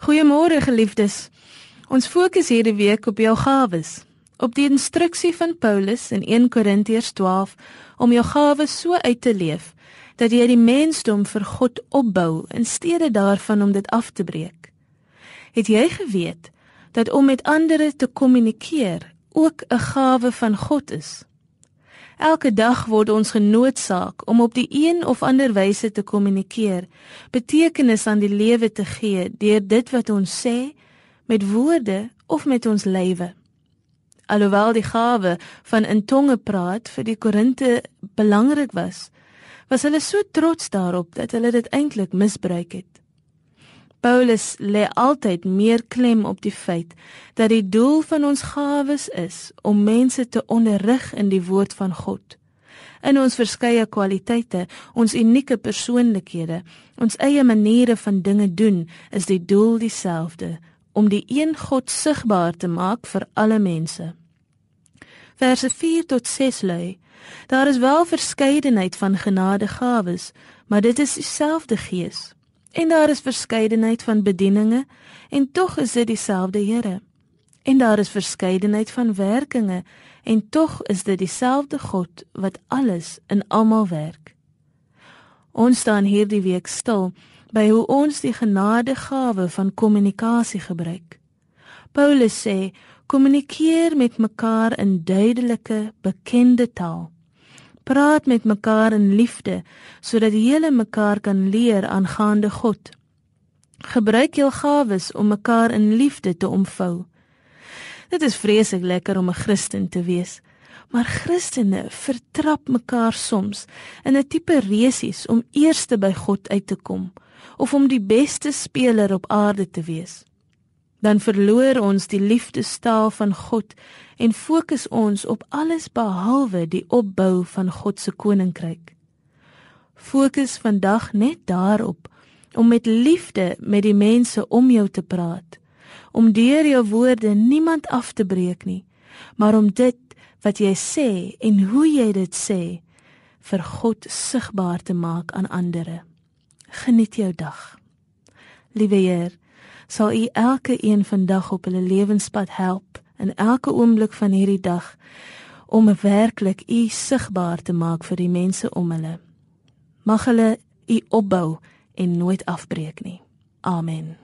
Goeiemôre geliefdes. Ons fokus hierdie week op jou gawes. Op die instruksie van Paulus in 1 Korintiërs 12 om jou gawes so uit te leef dat jy die mensdom vir God opbou in steede daarvan om dit af te breek. Het jy geweet dat om met ander te kommunikeer ook 'n gawe van God is? Elke dag word ons genoodsaak om op die een of ander wyse te kommunikeer, betekenis aan die lewe te gee deur dit wat ons sê met woorde of met ons lywe. Alhoewel die gawe van in tonge praat vir die Korinte belangrik was, was hulle so trots daarop dat hulle dit eintlik misbruik het. Paulus lê altyd meer klem op die feit dat die doel van ons gawes is om mense te onderrig in die woord van God. In ons verskeie kwaliteite, ons unieke persoonlikhede, ons eie maniere van dinge doen, is die doel dieselfde: om die een God sigbaar te maak vir alle mense. Verse 4 tot 6 lui: Daar is wel verskeidenheid van genadegawes, maar dit is dieselfde Gees. En daar is verskeidenheid van bedieninge en tog is dit dieselfde Here. En daar is verskeidenheid van werkinge en tog is dit dieselfde God wat alles in almal werk. Ons staan hierdie week stil by hoe ons die genadegawe van kommunikasie gebruik. Paulus sê: "Kommunikeer met mekaar in duidelike, bekende taal." Praat met mekaar in liefde sodat julle mekaar kan leer aangaande God. Gebruik jul gawes om mekaar in liefde te omvou. Dit is vreeslik lekker om 'n Christen te wees, maar Christene vertrap mekaar soms in 'n tipe resies om eerste by God uit te kom of om die beste speler op aarde te wees dan verloor ons die liefdestaal van God en fokus ons op alles behalwe die opbou van God se koninkryk. Fokus vandag net daarop om met liefde met die mense om jou te praat, om deur jou woorde niemand af te breek nie, maar om dit wat jy sê en hoe jy dit sê vir God sigbaar te maak aan ander. Geniet jou dag. Liewe Heer, sal U elke een vandag op hulle lewenspad help in elke oomblik van hierdie dag om werklik U sigbaar te maak vir die mense om hulle. Mag hulle U opbou en nooit afbreek nie. Amen.